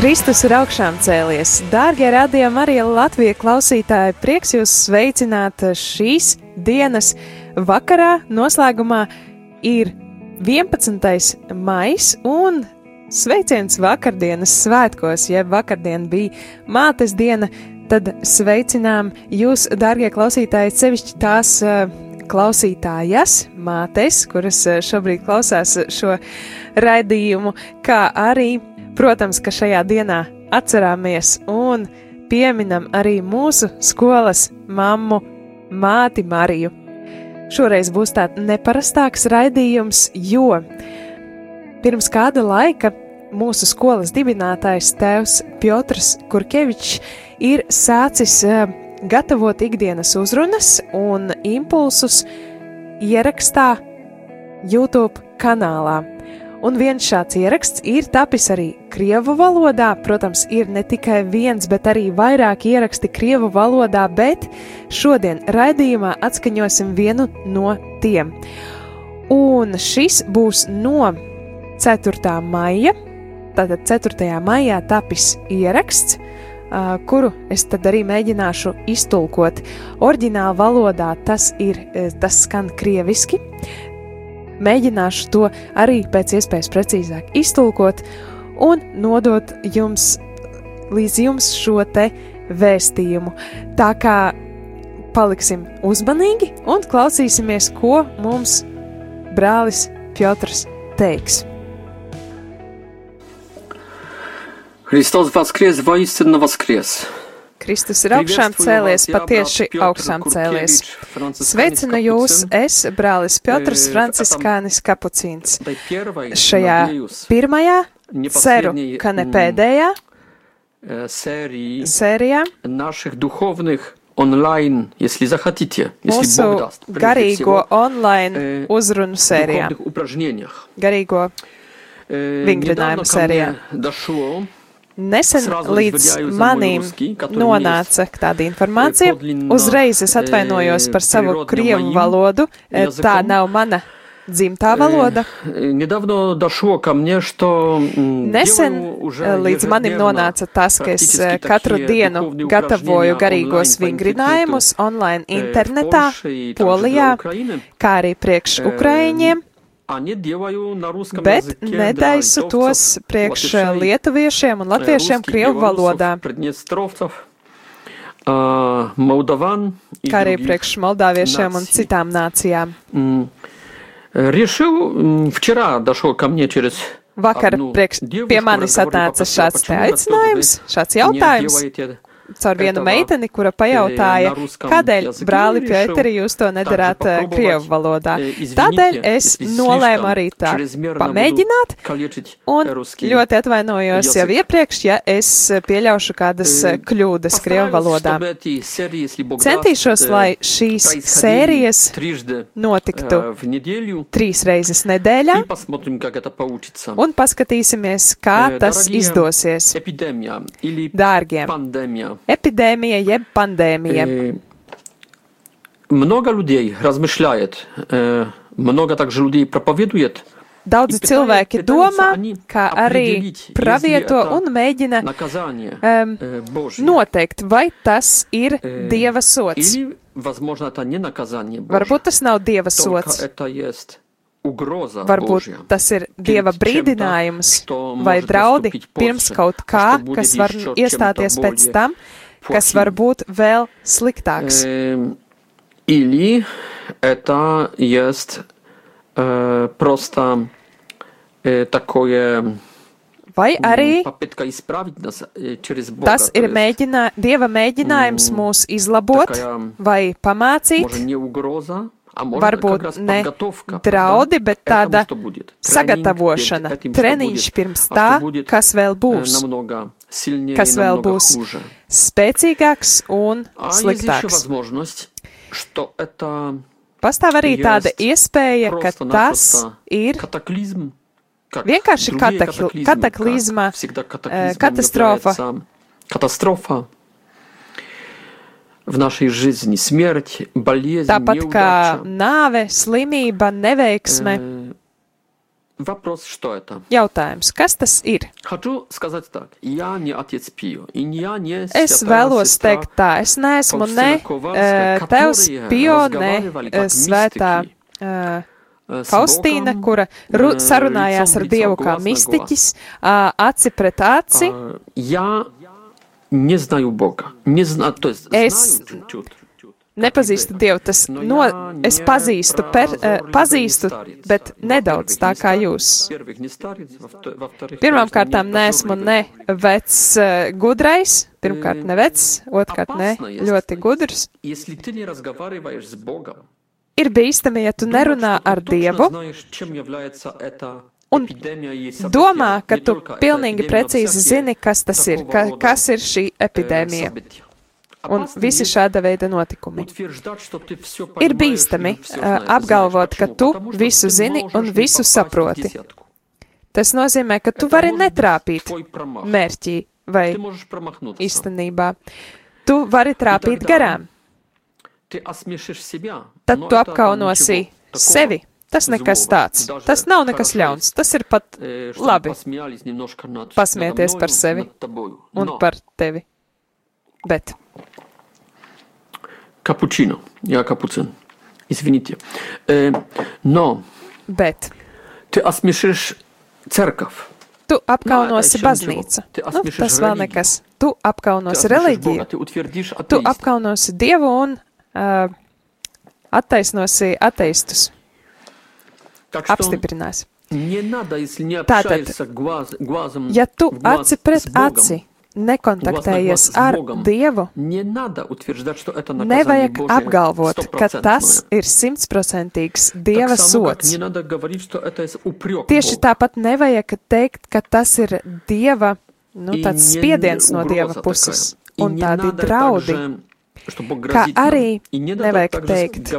Kristus ir augšām cēlies. Dārgie radījumi arī Latvijas klausītāji, prieks jūs sveicināt šīs dienas vakarā. Noslēgumā ir 11. maijs un sveiciens vakardienas svētkos, ja vakardien bija mātes diena, tad sveicinām jūs, dārgie klausītāji, sevišķi tās uh, klausītājas, mātes, kuras uh, šobrīd klausās šo raidījumu, kā arī Protams, ka šajā dienā atcerāmies un pieminam arī mūsu skolas mammu, māti Mariju. Šoreiz būs tāds neparastāks raidījums, jo pirms kāda laika mūsu skolas dibinātājs tēvs Piotrs Kurkevičs ir sācis uh, gatavot ikdienas uzrunas un impulsus ierakstā YouTube kanālā. Un viens šāds ieraksts ir tapis arī krievu valodā. Protams, ir ne tikai viens, bet arī vairāk ieraksti krievu valodā, bet šodien raidījumā atskaņosim vienu no tiem. Un šis būs no 4. maija. Tātad 4. maijā tapis ieraksts, kuru es tad arī mēģināšu iztulkot. Orģināla valodā tas ir, tas skan krieviski, mēģināšu to arī pēc iespējas precīzāk iztulkot un nodot jums līdz jums šo te vēstījumu. Tā kā paliksim uzmanīgi un klausīsimies, ko mums brālis Piotrs teiks. Христос воскрес, воистину воскрес. Kristus ir augšām cēlies, patieši augšām cēlies. Sveicinu jūs, es, brālis Piotrs Franciskānis Kapucīns. Šajā pirmajā, ceru, ka ne pēdējā sērijā наших духовных онлайн, если захотите, если mūsu Бог даст, прежде garīgo всего, online э, uzrunu sērijā, Nesen līdz manim nonāca tāda informācija. Uzreiz es atvainojos par savu krievu valodu. E, tā nav mana dzimtā valoda. Nesen e, līdz manim nonāca tas, ka es e, katru dienu gatavoju garīgos vingrinājumus online internetā, Polijā, kā arī priekš Ukraiņiem А не делаю на русском bet языке для netaisu tos литовцев, priekš латышей, lietuviešiem un э, latviešiem русских, krievu белорусов, valodā, приднестровцев, а, молдаван и kā arī других. priekš moldāviešiem un nāciju. citām nācijām. М, э, Решил, м, вчера дошло ко мне через Vakar одну priekš, девушку pie manis разговор atnāca попросила, šāds te почему вы aicinājums, šāds не jautājums делаете caur vienu meiteni, kura pajautāja, kādēļ, brāli Pieteri, jūs to nedarāt krievu valodā. Tādēļ es nolēmu arī tā pamēģināt, un ļoti atvainojos jau iepriekš, ja es pieļaušu kādas kļūdas krievu valodā. Centīšos, lai šīs sērijas notiktu trīs reizes nedēļā, un paskatīsimies, kā tas izdosies. Dārgie, Эпидемия или Dārgie, пандемия. epidēmija jeb pandēmija. Э, Много людей размышляет, э, много также людей проповедует Daudzi И cilvēki pētājot, domā, они kā arī определить, pravieto если это un mēģina наказание um, э, Божье. noteikt, vai tas ir Э, dieva sots. Или, возможно, это не наказание Божье. Varbūt tas nav dieva Только sots. это есть угроза Божья. Varbūt tas ir dieva чем-то, brīdinājums что vai может draudi наступить pirms позже, kaut а kā, что будет kas var еще iestāties чем-то pēc более tam, kas плохим. var būt vēl sliktāks. Эм, Или это есть э, просто э, такое Vai м, arī попытка исправить нас э, через Бога. tas то ir есть mēģinā, dieva mēģinājums Mm, mūs izlabot такая, vai pamācīt, varbūt ne draudi, bet tāda sagatavošana, treniņš pirms tā, kas vēl būs, kas vēl būs spēcīgāks un sliktāks. Pastāv arī tāda iespēja, ka tas ir vienkārši kataklizma, katastrofa. Katastrofa. Э, tāpat kā неудача. nāve, slimība, neveiksme. Э, Вопрос, что это? Jautājums, kas tas ir? Хочу сказать так. Я не отец Пио, и я не Es святая vēlos сестра teikt tā, es neesmu ne Faustina Kovalska, eh, tevs которые Pio, ne разговаривали eh, как svētā мистики. eh, э, с Faustīna, Богом, kura ru, э, sarunājās ar лицом в лицо, Dievu kā глаз на глаз. mistiķis, ā, aci pret aci. А, nie znają Boga. Nie zna, to jest, es... znają ciut, ciut. Nepazīstu Dievu, tas no, es pazīstu, per, э, pazīstu, bet nedaudz tā kā jūs. Pirmkārt, neesmu ne vecs э, gudrais, pirmkārt ne vecs, otrkārt ne ļoti gudrs ir bīstami, ja tu nerunā ar Dievu, un domā, ka tu pilnīgi precīzi zini, kas tas ir, ka, kas ir šī epidēmija. Un visi šāda veida notikumi. Ir bīstami apgalvot, ka tu visu zini un visu saproti. Tas nozīmē, ka tu vari netrāpīt mērķī vai īstenībā. Tu vari trāpīt garām. Tad tu apkaunosi sevi Tas nekas tāds. Tas nav nekas ļauns. Tas ir pat labi. Pasmieties par sevi un par tevi. Bet. Kapučino, jā, kapucin. Izvinite. No. Bet. Ty asmišeš cerkav. Tu apkaunosi baznīcu. Nu, tas vēl nekas. Tu apkaunosi reliģiju. Tu apkaunosi dievu un uh, attaisnosi ateistus apstiprinās. Tātad, ja tu aci pret aci nekontaktējies ar Dievu, nevajag apgalvot, ka tas ir simtprocentīgs Dieva sots. Tieši tāpat nevajag teikt, ka tas ir Dieva, nu, tāds spiediens no Dieva puses un tādi draudi. ka arī nevajag teikt,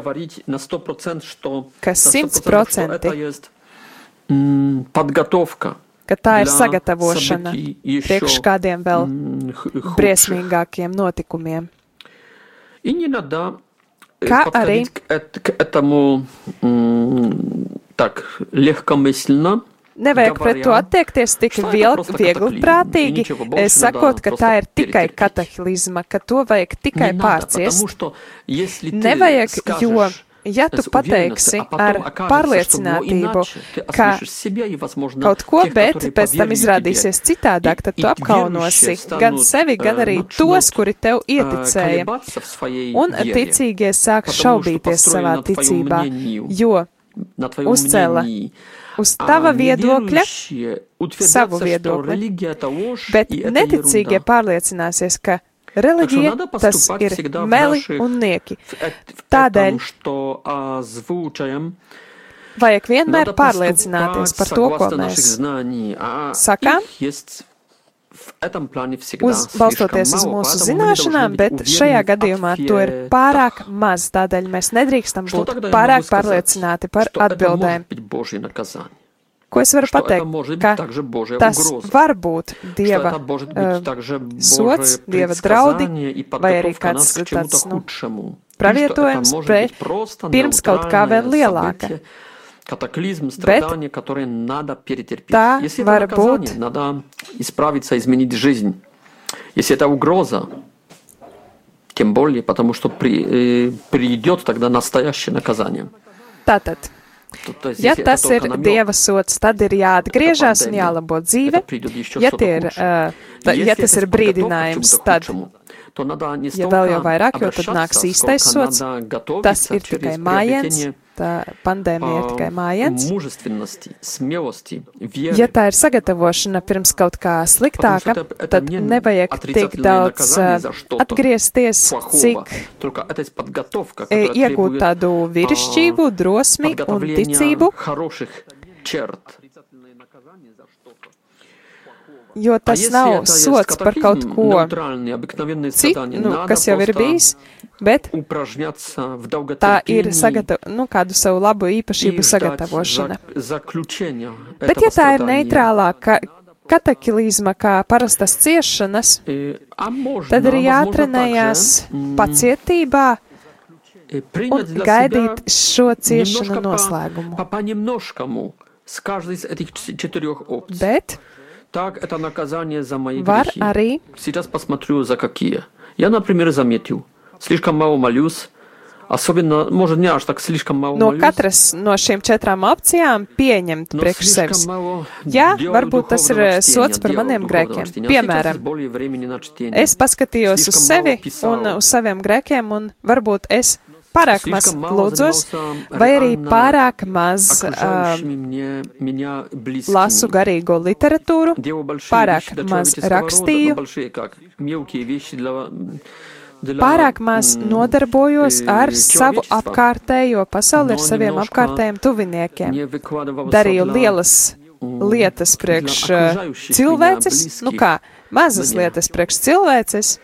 ka simtprocentīgi ka tā ir sagatavošana priekš kādiem vēl briesmīgākiem notikumiem. Kā arī к этому так легкомысленно Nevajag pret to attiekties tik viegli, viegli prātīgi, sakot, ka tā ir tikai katahlizma, ka to vajag tikai pārciest. Nevajag, jo. Ja tu pateiksi ar pārliecinātību, ka kaut ko, bet pēc tam izrādīsies citādāk, tad tu apkaunosi gan sevi, gan arī tos, kuri tev ieticēja. Un ticīgie sāk šaubīties savā ticībā, jo uzcēla uz tava viedokļa, savu viedokli, bet neticīgie pārliecināsies, ka Reliģija tas ir meli un nieki. Tādēļ vajag vienmēr pārliecināties par to, ko mēs sakām, uz, balstoties uz mūsu zināšanām, bet šajā gadījumā to ir pārāk maz, tādēļ mēs nedrīkstam būt pārāk pārliecināti par atbildēm. Ko es varu pateikt? Ka tas var būt Dieva uh, sots, Dieva draudi, vai arī kāds tāds nu, pravietojums, pirms kaut kā vēl lielāka. Катаклизм, страдания, которые надо перетерпеть. tā Если это наказание, надо исправиться, изменить жизнь. Если это угроза, тем более, потому что при, э, придет тогда настоящее наказание. Tātad, есть, ja tas ir Dieva sots, tad ir jāatgriežas un jālabo dzīve. Ja, ir, uh, Если ja tas ir brīdinājums, tad, ja vēl jau vairāk, jo tad nāks īstais sots, tas ir tikai mājiens, tā pandēmija ir tikai mājiens. Ja tā ir sagatavošana pirms kaut kā sliktāka, tad nevajag tik daudz atgriezties, э, cik э, iegūt tādu virišķību, drosmi un ticību jo tas nav sots par kaut ko citu, nu, kas jau ir bijis, bet tā ir sagatavo, nu, kādu savu labu īpašību sagatavošana. Bet ja tā ir neitrālā ka katakilizma kā parastas ciešanas, tad ir jātrenējās pacietībā un gaidīt šo ciešanu noslēgumu. Bet Так, это наказание за мои var грехи. arī Сейчас посмотрю, за какие. Я, например, заметил, слишком мало молюсь, особенно, может, не аж так слишком мало no молюсь, katras no šīm četrām opcijām pieņemt но priekš слишком sevis. мало Jā, делаю varbūt tas ir, духовного э, чтения, sots par делаю maniem духовного grēkiem. чтения. А сейчас Piemēram, есть более времени на чтение. Es paskatījos uz Слишком sevi мало писал. un uz saviem grēkiem, un varbūt es pārāk maz lūdzos, vai arī pārāk maz uh, lasu garīgo literatūru, pārāk maz rakstīju, pārāk maz nodarbojos ar savu apkārtējo pasauli, ar saviem apkārtējiem tuviniekiem. Darīju lielas nu lietas priekš cilvēces, nu kā, mazas lietas priekš cilvēces.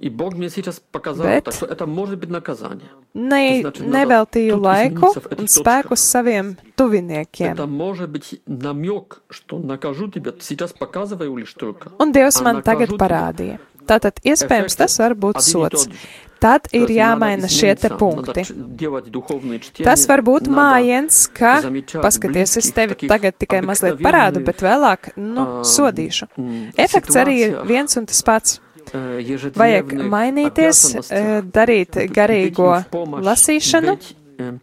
И Бог мне сейчас показал, Bet- так что это может быть наказание. ne, Tas значит, надо neveltīju тут laiku izmainīties в un этих spēku saviem tuviniekiem. Это может быть намек, что накажу тебя. Сейчас показываю лишь только. Un Dievs А man tagad nakāžu parādīja. Tātad iespējams Efekts tas var būt один и sots. тот же. Tad То ir есть надо jāmaina šie te измениться, punkti. надо ч- делать духовные чтения, Tas var būt надо, mājiens, ka, замечать paskaties, es близких tevi таких tagad tikai mazliet обыкновенных, parādu, bet vēlāk, nu, ā, sodīšu. м, Efekts arī ir ситуациях, viens un tas pats. э, Vajag ежедневных mainīties, обязанностях, eh, darīt быть garīgo им в помощь, lasīšanu, быть, э,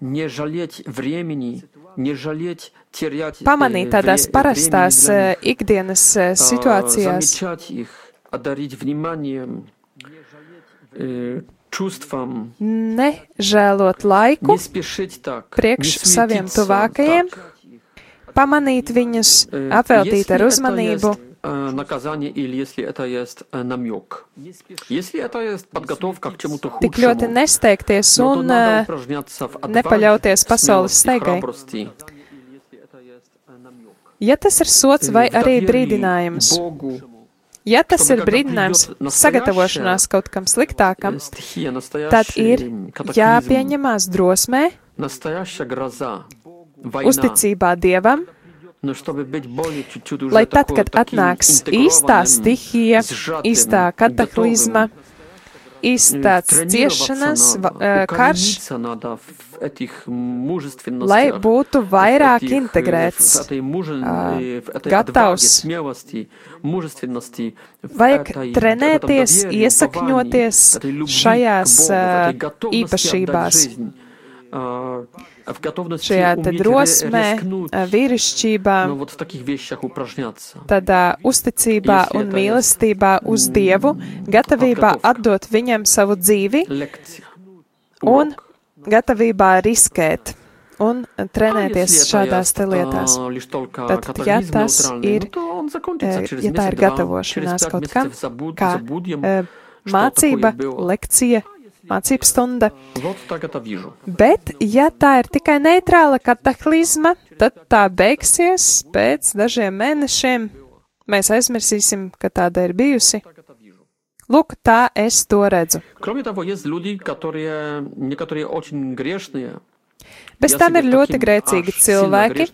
не жалеть времени, не жалеть терять э, pamanīt tādās вре- parastās времени для eh, них. ikdienas eh, а, situācijās. замечать их, одарить вниманием, э, чувствам, Nežēlot laiku, не спешить так, priekš не saviem суетиться tuvākajiem, так. pamanīt viņus, Э, apveltīt если ar это uzmanību. есть, э, наказание или если это есть э, намек. Если это есть подготовка к чему-то Tik ļoti худшему, nesteigties но то un надо eh, упражняться в nepaļauties отваге, pasaules смелости, steigai. храбрости. Ja tas ir sots vai Э, в arī доверии brīdinājums, Богу, ja tas чтобы ir когда brīdinājums придет настоящая, sagatavošanās kaut kam sliktākam, э, стихия, tad ir настоящий катаклизм, jāpieņemās drosmē, настоящая гроза, война. uzticībā Dievam, Lai tad, kad atnāks īstā stihija, īstā kataklizma, izstāsts ciešanas, karš, lai būtu vairāk integrēts, gatavs. Vajag trenēties, iesakņoties šajās э, īpašībās šajā te drosmē, vīrišķībā, tādā uzticībā un mīlestībā uz Dievu, gatavībā atdot viņam savu dzīvi un gatavībā riskēt un trenēties šādās te lietās. Tad, ja tas ir, э, ja tā ir gatavošanās kaut kam, kā э, mācība, lekcija, mācību stunda. Bet, ja tā ir tikai neitrāla kataklizma, tad tā beigsies pēc dažiem mēnešiem. Mēs aizmirsīsim, ka tāda ir bijusi. Lūk, tā es to redzu. Bez tam ir ļoti grēcīgi cilvēki.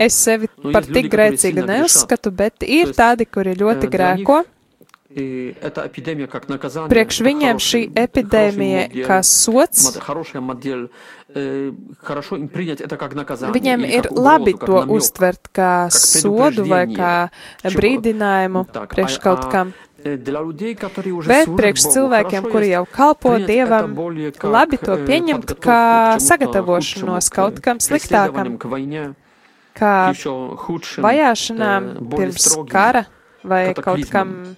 Es sevi par tik grēcīgu neuzskatu, bet ir tādi, kuri ļoti grēko. Priekš viņiem šī epidēmija kā sots, viņiem ir labi to uztvert kā sodu vai kā brīdinājumu priekš kaut kam. Bet priekš cilvēkiem, kuri jau kalpo Dievam, labi to pieņemt kā sagatavošanos kaut kam sliktākam, kā vajāšanām pirms kara vai kaut kam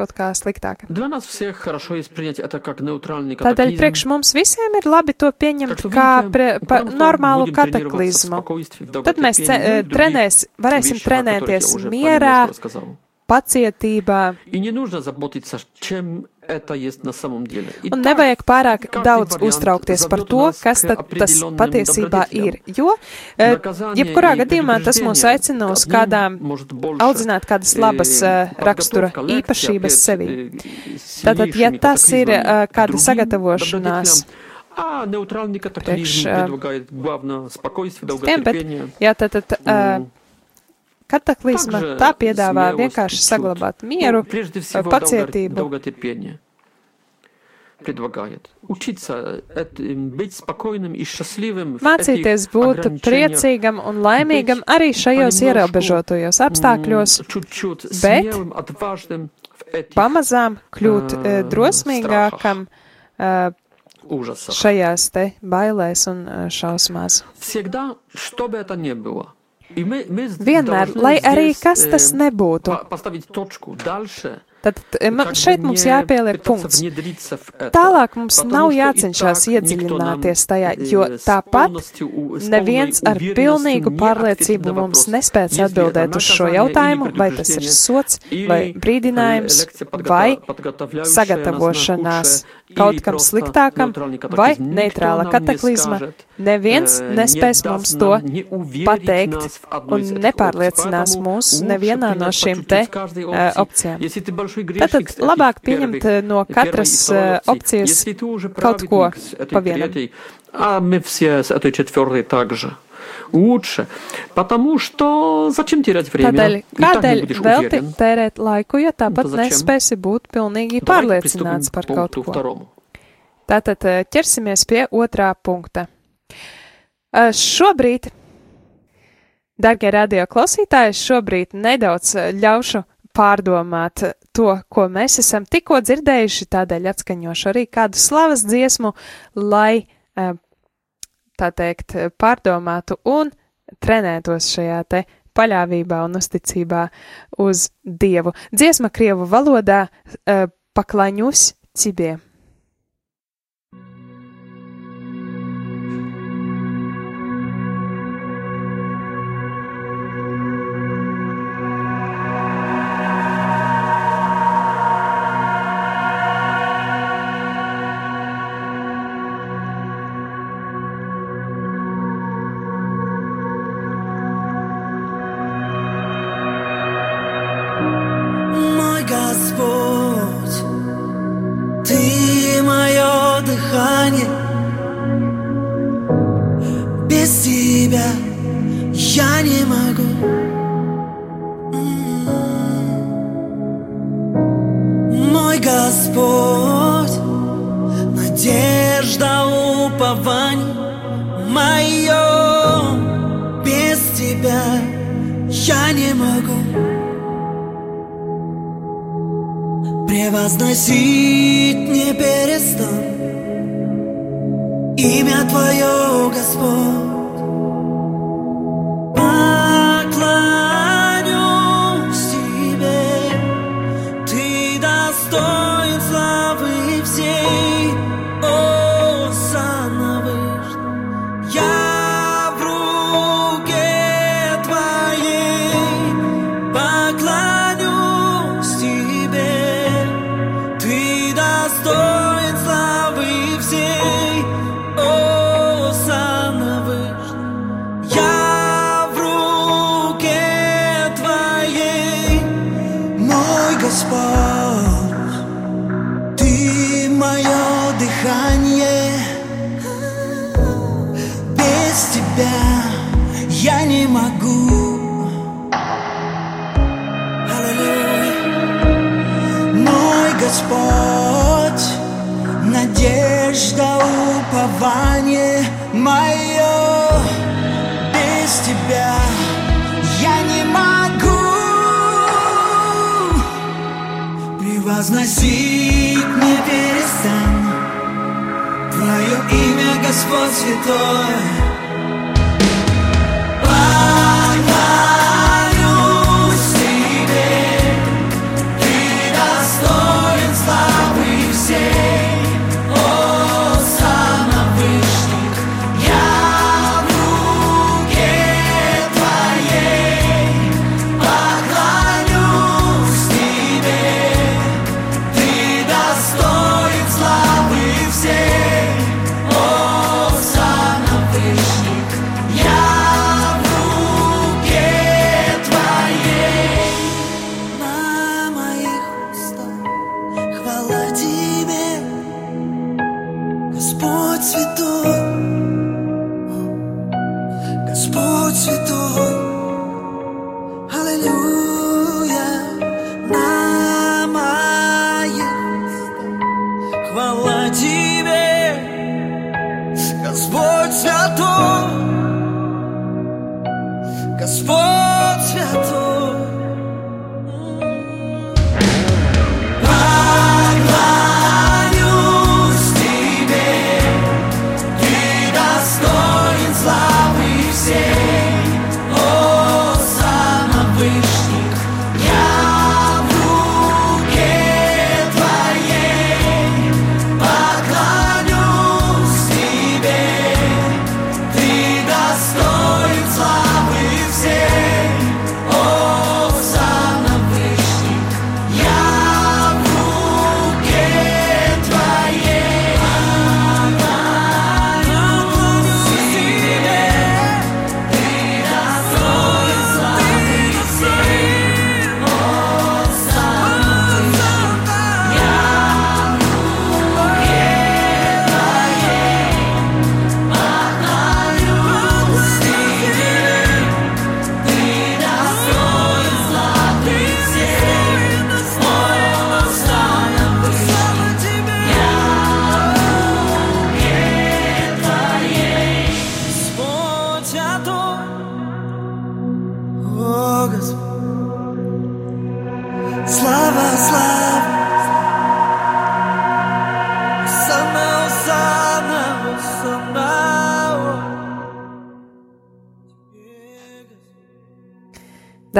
kaut kā sliktāka. Tādēļ priekš mums visiem ir labi to pieņemt kā pre, pa, normālu kataklizmu. Tad mēs э, ce, trenēs, varēsim trenēties mierā, pacietībā. И не нужно заботиться, чем это есть на самом деле. И un так, nevajag pārāk Kāds daudz variants uztraukties par zaved to, нас kas к tad tas определенным patiesībā добродетелям. ir. Jo, eh, Наказание jebkurā и gadījumā tas mūs предупреждение aicina uz одним, kādām может, больше, audzināt kādas labas э, eh, rakstura подготовка лекций īpašības опять, sevī. э, Tātad, ja сильнейшими tas ir катаклизмами eh, к kāda другим sagatavošanās добродетелям, А нейтральный катаклизм Priekš, э, предлагает главное спокойствие, tiem, bet, долготерпение. jā, tad, tad eh, М, kataklizma также tā piedāvā смелость vienkārši чуть-чуть. saglabāt Ну, mieru, прежде всего, пациетибу. долго- долготерпение предлагает. Учиться это, быть спокойным и счастливым в mācīties этих būt ограничениях, priecīgam un laimīgam arī šajos понемножку, ierobežotajos м, apstākļos, чуть-чуть bet смелым, отважным в этих pamazām kļūt eh, Ā, drosmīgākam eh, ужасах. šajās te bailēs un eh, šausmās. Всегда, что бы это ни было. Vienmēr, lai arī kas tas nebūtu, tad э, šeit mums jāpieliek punkts. Tālāk mums nav jācenšas iedziļināties tajā, jo tāpat neviens ar pilnīgu pārliecību mums nespēc atbildēt uz šo jautājumu, vai tas ir sots, vai brīdinājums, vai sagatavošanās kaut худшее, kam или sliktākam, просто нейтральный vai катаклизм. Никто neitrāla нам не kataklizma. скажет, Neviens э, nespēs не mums даст to нам, не уверит pateikt нас в одной un из этих nepārliecinās опций. mūs Поэтому nevienā лучше no принять šīm по te чуть-чуть в каждой eh, опции. opcijām. Если ты большой Tātad грешник с этих labāk первых, pieņemt eh, no первой и katras второй eh, опции. opcijas Если ты уже kaut ko праведник с этой pa vienam. третьей, а мы все с этой четвертой также. Лучше. Потому что зачем терять время? Tādēļ, И так не kādēļ будешь velti уверен. tērēt laiku, ja tāpat Nu, tad začem? nespēsi būt pilnīgi Давайте приступим pārliecināts к par kaut пункту ko? второму. Tātad eh, ķersimies pie otrā punkta. Eh, Šobrīd, darbie radio klausītāji, šobrīd nedaudz eh, ļaušu pārdomāt eh, to, ko mēs esam tikko dzirdējuši, tādēļ atskaņošu arī kādu slavas dziesmu, lai, eh, tā teikt, pārdomātu un trenētos šajā te paļāvībā un uzticībā uz Dievu. Dziesma Krievu valodā eh, paklaņus cibie. Превозносить не перестану Твое имя, Господь святой.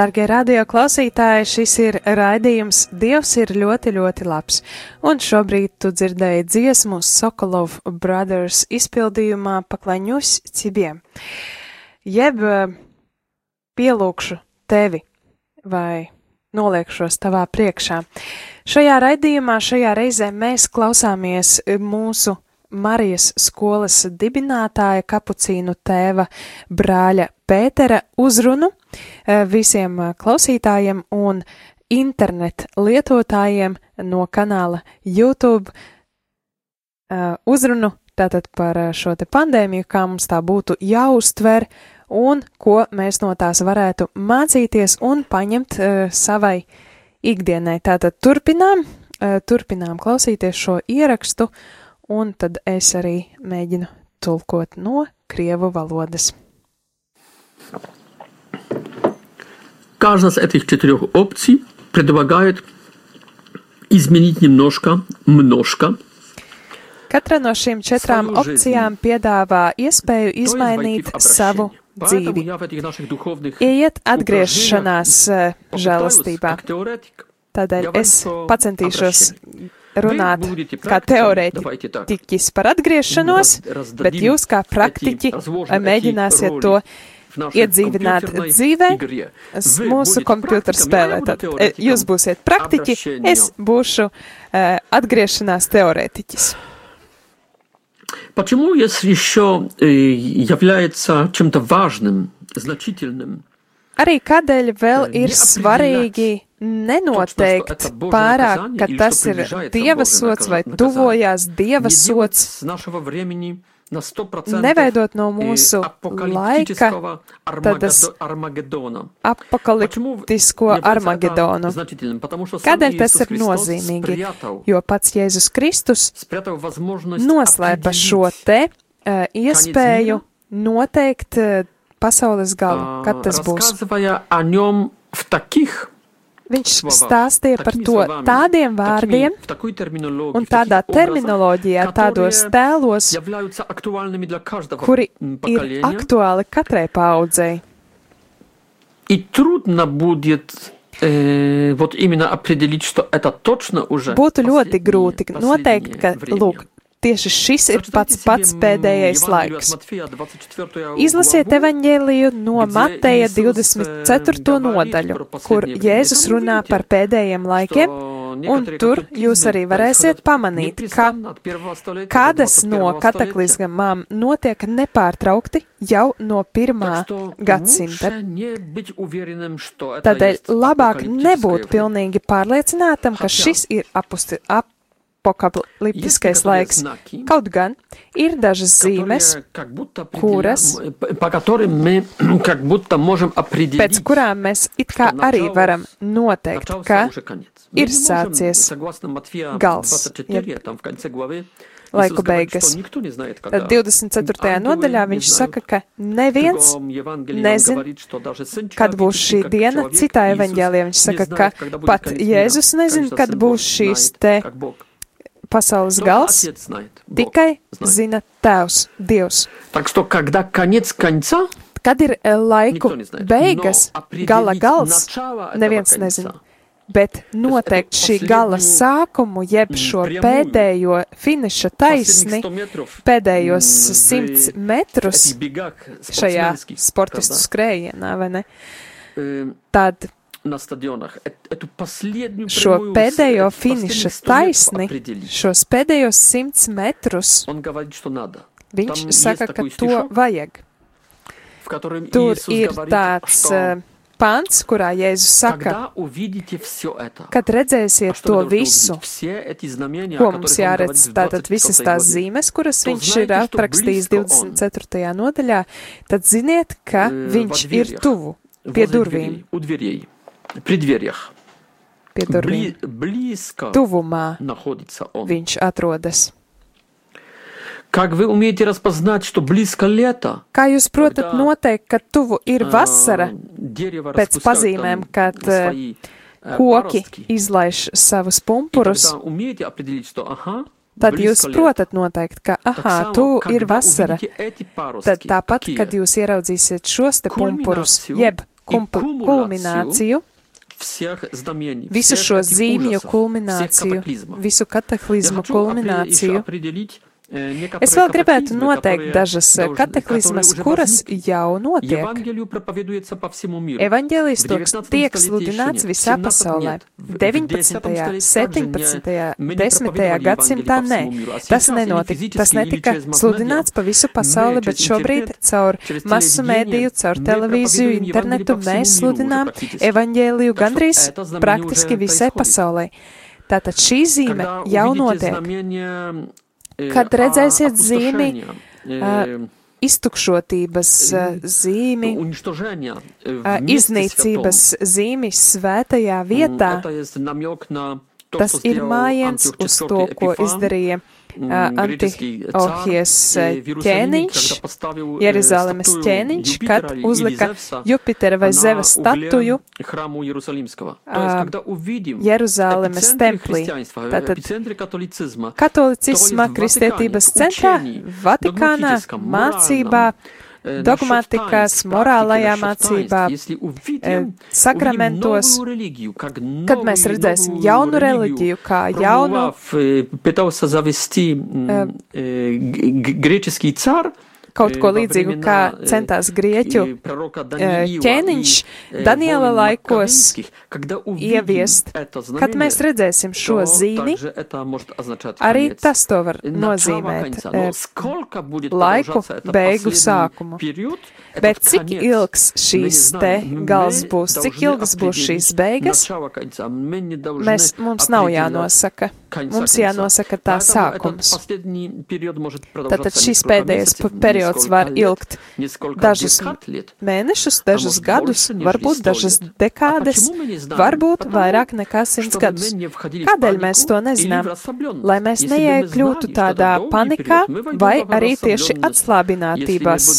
Darbie radio klausītāji, šis ir raidījums Dievs ir ļoti, ļoti labs. Un šobrīd tu dzirdēji dziesmu Sokolov Brothers izpildījumā Paklaņus cibiem. Jeb eh, pielūkšu tevi vai noliekšos tavā priekšā. Šajā raidījumā, šajā reizē mēs klausāmies mūsu Marijas skolas dibinātāja kapucīnu tēva brāļa Pētera uzrunu visiem eh, klausītājiem un internet lietotājiem no kanāla YouTube eh, uzrunu tātad par eh, šo te pandēmiju, kā mums tā būtu jāuztver un ko mēs no tās varētu mācīties un paņemt uh, savai ikdienai. Tātad turpinām, uh, turpinām klausīties šo ierakstu, un tad es arī mēģinu tulkot no krievu valodas. Каждая из этих четырех опций предлагает изменить немножко, множко. Katra no šīm četrām Savu opcijām piedāvā iespēju То есть izmainīt войти в savu обращение. Поэтому dzīvi. я в этих наших духовных Iet упражнениях atgriešanās eh, попытаюсь, žēlastībā. как теоретик, Tādēļ Я вам es to pacentīšos runāt Вы будете kā практиком, давайте так. teorētiķis par atgriešanos, Раз- раздадим bet jūs kā praktiķi эти, разложим эти mēģināsiet роли to в нашей iedzīvināt компьютерной dzīvē игре. s- Вы mūsu будете kompjūtera практиком, я spēlē. буду Tad, e, теоретиком. jūs būsiet praktiķi, Обращение. es būšu uh, atgriešanās teorētiķis. Почему есть еще э, является чем-то важным, значительным? Arī kādēļ vēl Eh, ir neapvilināt svarīgi nenoteikt Точно, что это pārāk, Божье ka наказание tas или ir что приближается Dieva Божье sots vai наказание. tuvojās Dieva Не делать sots, с нашего времени на 100% neveidot no э, mūsu laika апокалиптического tādas Армагедо- Армагеддона. apakaliptisko является Armagedonu. это значительным? Потому что сам Kādēļ tas Иисус ir Христос nozīmīgi? спрятал, Jo pats Jēzus Kristus спрятал возможность noslēpa šo определить, te uh, iespēju noteikt uh, pasaules galu, а, kad tas būs. рассказывая о нем в таких Viņš словах, stāstīja par такими to словами, tādiem такими- vārdiem в такой терминологии, un в таких tādā образах, terminoloģijā, tādos которые tēlos, являются актуальными для каждого kuri м, ir поколения. aktuāli katrai paudzei. И трудно будет э, вот именно определить, что это точно уже Būtu ļoti последнее- grūti noteikt, ka, последнее время. lūk, Tieši šis ir pats pats pēdējais laiks. Izlasiet evaņģēliju no Mateja 24. nodaļu, kur Jēzus runā par pēdējiem laikiem, un tur jūs arī varēsiet pamanīt, ka kādas no kataklizmām notiek nepārtraukti jau no pirmā gadsimta. Tādēļ labāk nebūt pilnīgi pārliecinātam, ka šis ir apusti. Ap pokapliptiskais laiks. Kaut gan ir dažas zīmes, kuras, pēc kurām mēs it kā arī varam noteikt, ka ir sācies gals. Laiku beigas. Tad 24. nodaļā viņš saka, ka neviens nezina, kad būs šī diena. Citā evaņģēlē viņš saka, ka pat Jēzus nezina, kad būs šīs te pasaules gals, tikai zina Tēvs, Dievs. Так что, когда конец конца, Kad ir eh, laiku никто не знает. beigas, Но определить gala gals, начало этого neviens конца, nezina. Bet noteikt šī gala sākumu, jeb šo pēdējo finiša taisni, последних 100 метров, pēdējos м, simts в metrus этих бегах šajā спортсменских, sportistu правда, skrējienā, vai ne? э, Tad Šo pēdējo finiša taisni, šos pēdējos simts metrus, viņš saka, ka to vajag. Tur ir tāds pants, э, kurā Jēzus saka, kad redzēsiet to visu, ko mums jāredz, tātad visas tās zīmes, kuras viņš ir aprakstījis 24. nodaļā, tad ziniet, ka viņš ir tuvu pie durvīm дверей, у дверей, при дверях. pie durvīm. Бли- близко Tuvumā находится он. viņš atrodas. Как вы умеете распознать, что близко лето? Kā jūs protat Когда, noteikt, ka tuvu ir А, vasara, дерево pēc распускает pazīmēm, там kad э, свои, э, koki паростки. izlaiž savus И pumpurus, когда умеете определить, что ага, tad jūs близко лето. protat noteikt, ka, Так aha, само, tu ir когда vasara. увидите эти паростки, Tad tāpat, какие? kad jūs ieraudzīsiet šos te pumpurus, Kulmināciju jeb i kumpu, kumulāciju kulmināciju, всех знамений, visu šo zīmju kulmināciju, visu kataklizmu kulmināciju. Es vēl gribētu noteikt dažas э, kateklizmas, kuras jau notiek. Evangelijas tiek sludināts visā pasaulē. 19., 17., 10. gadsimtā nē. Tas nenotika. Tas netika sludināts pa visu pasauli, bet šobrīd caur masu mēdīju, caur televīziju, internetu mēs sludinām evangeliju gandrīz praktiski visai pasaulē. Tātad šī zīme jau notiek kad redzēsiet zīmi, iztukšotības zīmi, iznīcības zīmi svētajā vietā, tas ir mājiens uz to, ko izdarīja. Ah, Antiohijas eh, ķēniņš, Jeruzalemes ķēniņš, kad uzlika Jupitera vai Zeva statuju ah, Jeruzalemes templī. Tātad katolicisma kristietības centrā, Vatikānā, mācībā э, dogmatikās, насчет таинств, morālajā практики, насчет mācībā, таинств, если увидим, eh, увидим sakramentos, новую религию, как kad mēs новую- redzēsim новую jaunu reliģiju, религию, kā jaunu, пробовав, э, пытался завести м, э, г- г- греческий царь, kaut ko līdzīgu, kā centās Grieķu eh, ķēniņš Daniela laikos ieviest. Kad mēs redzēsim šo zīmi, arī tas to var nozīmēt э, laiku beigu sākumu. Bet cik ilgs šīs te gals būs, cik ilgas būs šīs beigas, mēs, mums nav jānosaka. Mums jānosaka tā sākums. Tātad šis pēdējais periods periods var ilgt. Dažus mēnešus, dažus gadus, varbūt dažas dekādes, varbūt vairāk nekā simts gadus. Kādēļ mēs to nezinām? Lai mēs neiekļūtu tādā panikā vai arī tieši atslābinātībās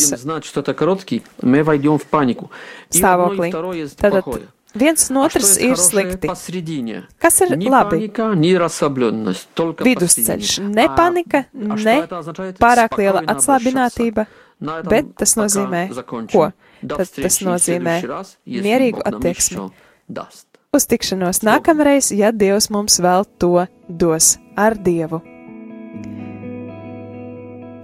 stāvoklī. Tātad viens un А что otrs есть ir хорошее slikti. посредине? Kas ir Ни labi? паника, ни расслабленность, только Vidusceļš. посредине. Ne А- panika, а что ne это означает? pārāk liela Спокойно atslābinātība, На этом bet tas пока nozīmē закончим. ko? До Tad встречи tas в nozīmē следующий раз, если mierīgu Бог нам attieksmi. еще даст. Uz tikšanos nākamreiz, ja Dievs mums vēl to dos ar Dievu.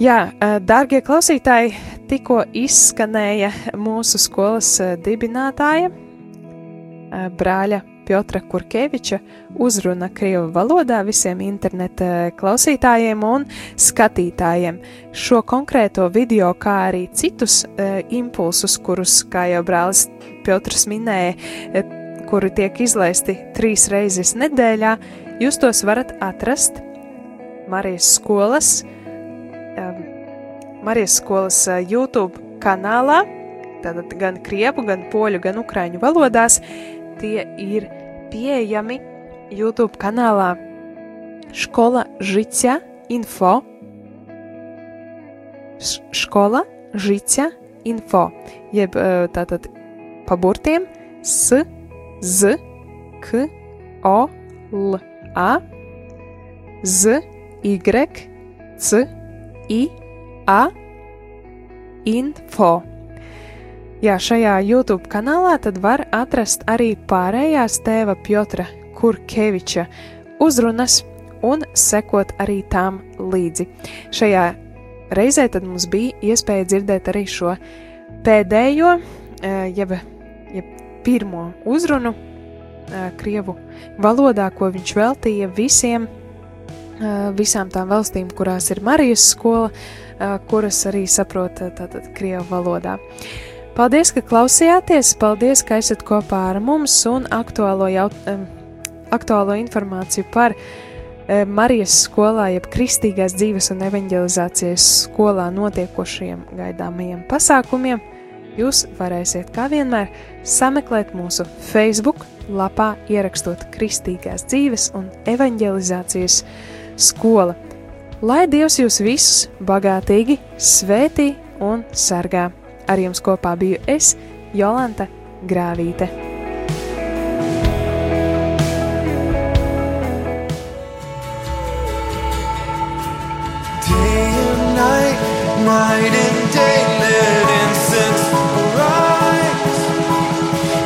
Jā, eh, dārgie klausītāji, tikko izskanēja mūsu skolas eh, dibinātāja, eh, brāļa Piotra Kurkeviča uzruna Krievu valodā visiem interneta klausītājiem un skatītājiem. Šo konkrēto video, kā arī citus uh, impulsus, kurus, kā jau brālis Piotrs minēja, uh, kuri tiek izlaisti trīs reizes nedēļā, jūs tos varat atrast Marijas skolas, um, Marijas skolas YouTube kanālā, tātad gan krievu, gan poļu, gan ukraiņu valodās. Tie ir pieejami YouTube kanālā Škola Žicia Info. Škola Žicia Info, jeb uh, tātad pa burtiem S, Z, K, O, L, A, Z, Y, C, I, A, info. Jā, šajā YouTube kanālā tad var atrast arī pārējās tēva Piotra Kurkeviča uzrunas un sekot arī tām līdzi. Šajā reizē tad mums bija iespēja dzirdēt arī šo pēdējo, eh, jeb, jeb pirmo uzrunu eh, Krievu valodā, ko viņš veltīja visiem, eh, visām tām valstīm, kurās ir Marijas skola, kuras arī saprot tātad Krievu valodā. Paldies, ka klausījāties, paldies, ka esat kopā ar mums un aktuālo, jaut, aktuālo informāciju par Marijas skolā, jeb Kristīgās dzīves un evanģelizācijas skolā notiekošajiem gaidāmajiem pasākumiem. Jūs varēsiet, kā vienmēr, sameklēt mūsu Facebook lapā, ierakstot Kristīgās dzīves un evanģelizācijas skola. Lai Dievs jūs visus bagātīgi svētī un sargā! Ar jums kopā biju es, Jolanta Grāvīte. Day and night, night and day, let incense arise.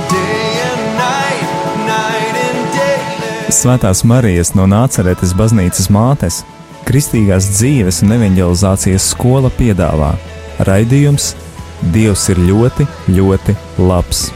Day and night, night and day, let Svētās Marijas no Nāceretes baznīcas mātes, Kristīgās dzīves un evanģelizācijas skola piedāvā raidījums Dievs ir ļoti, ļoti labs.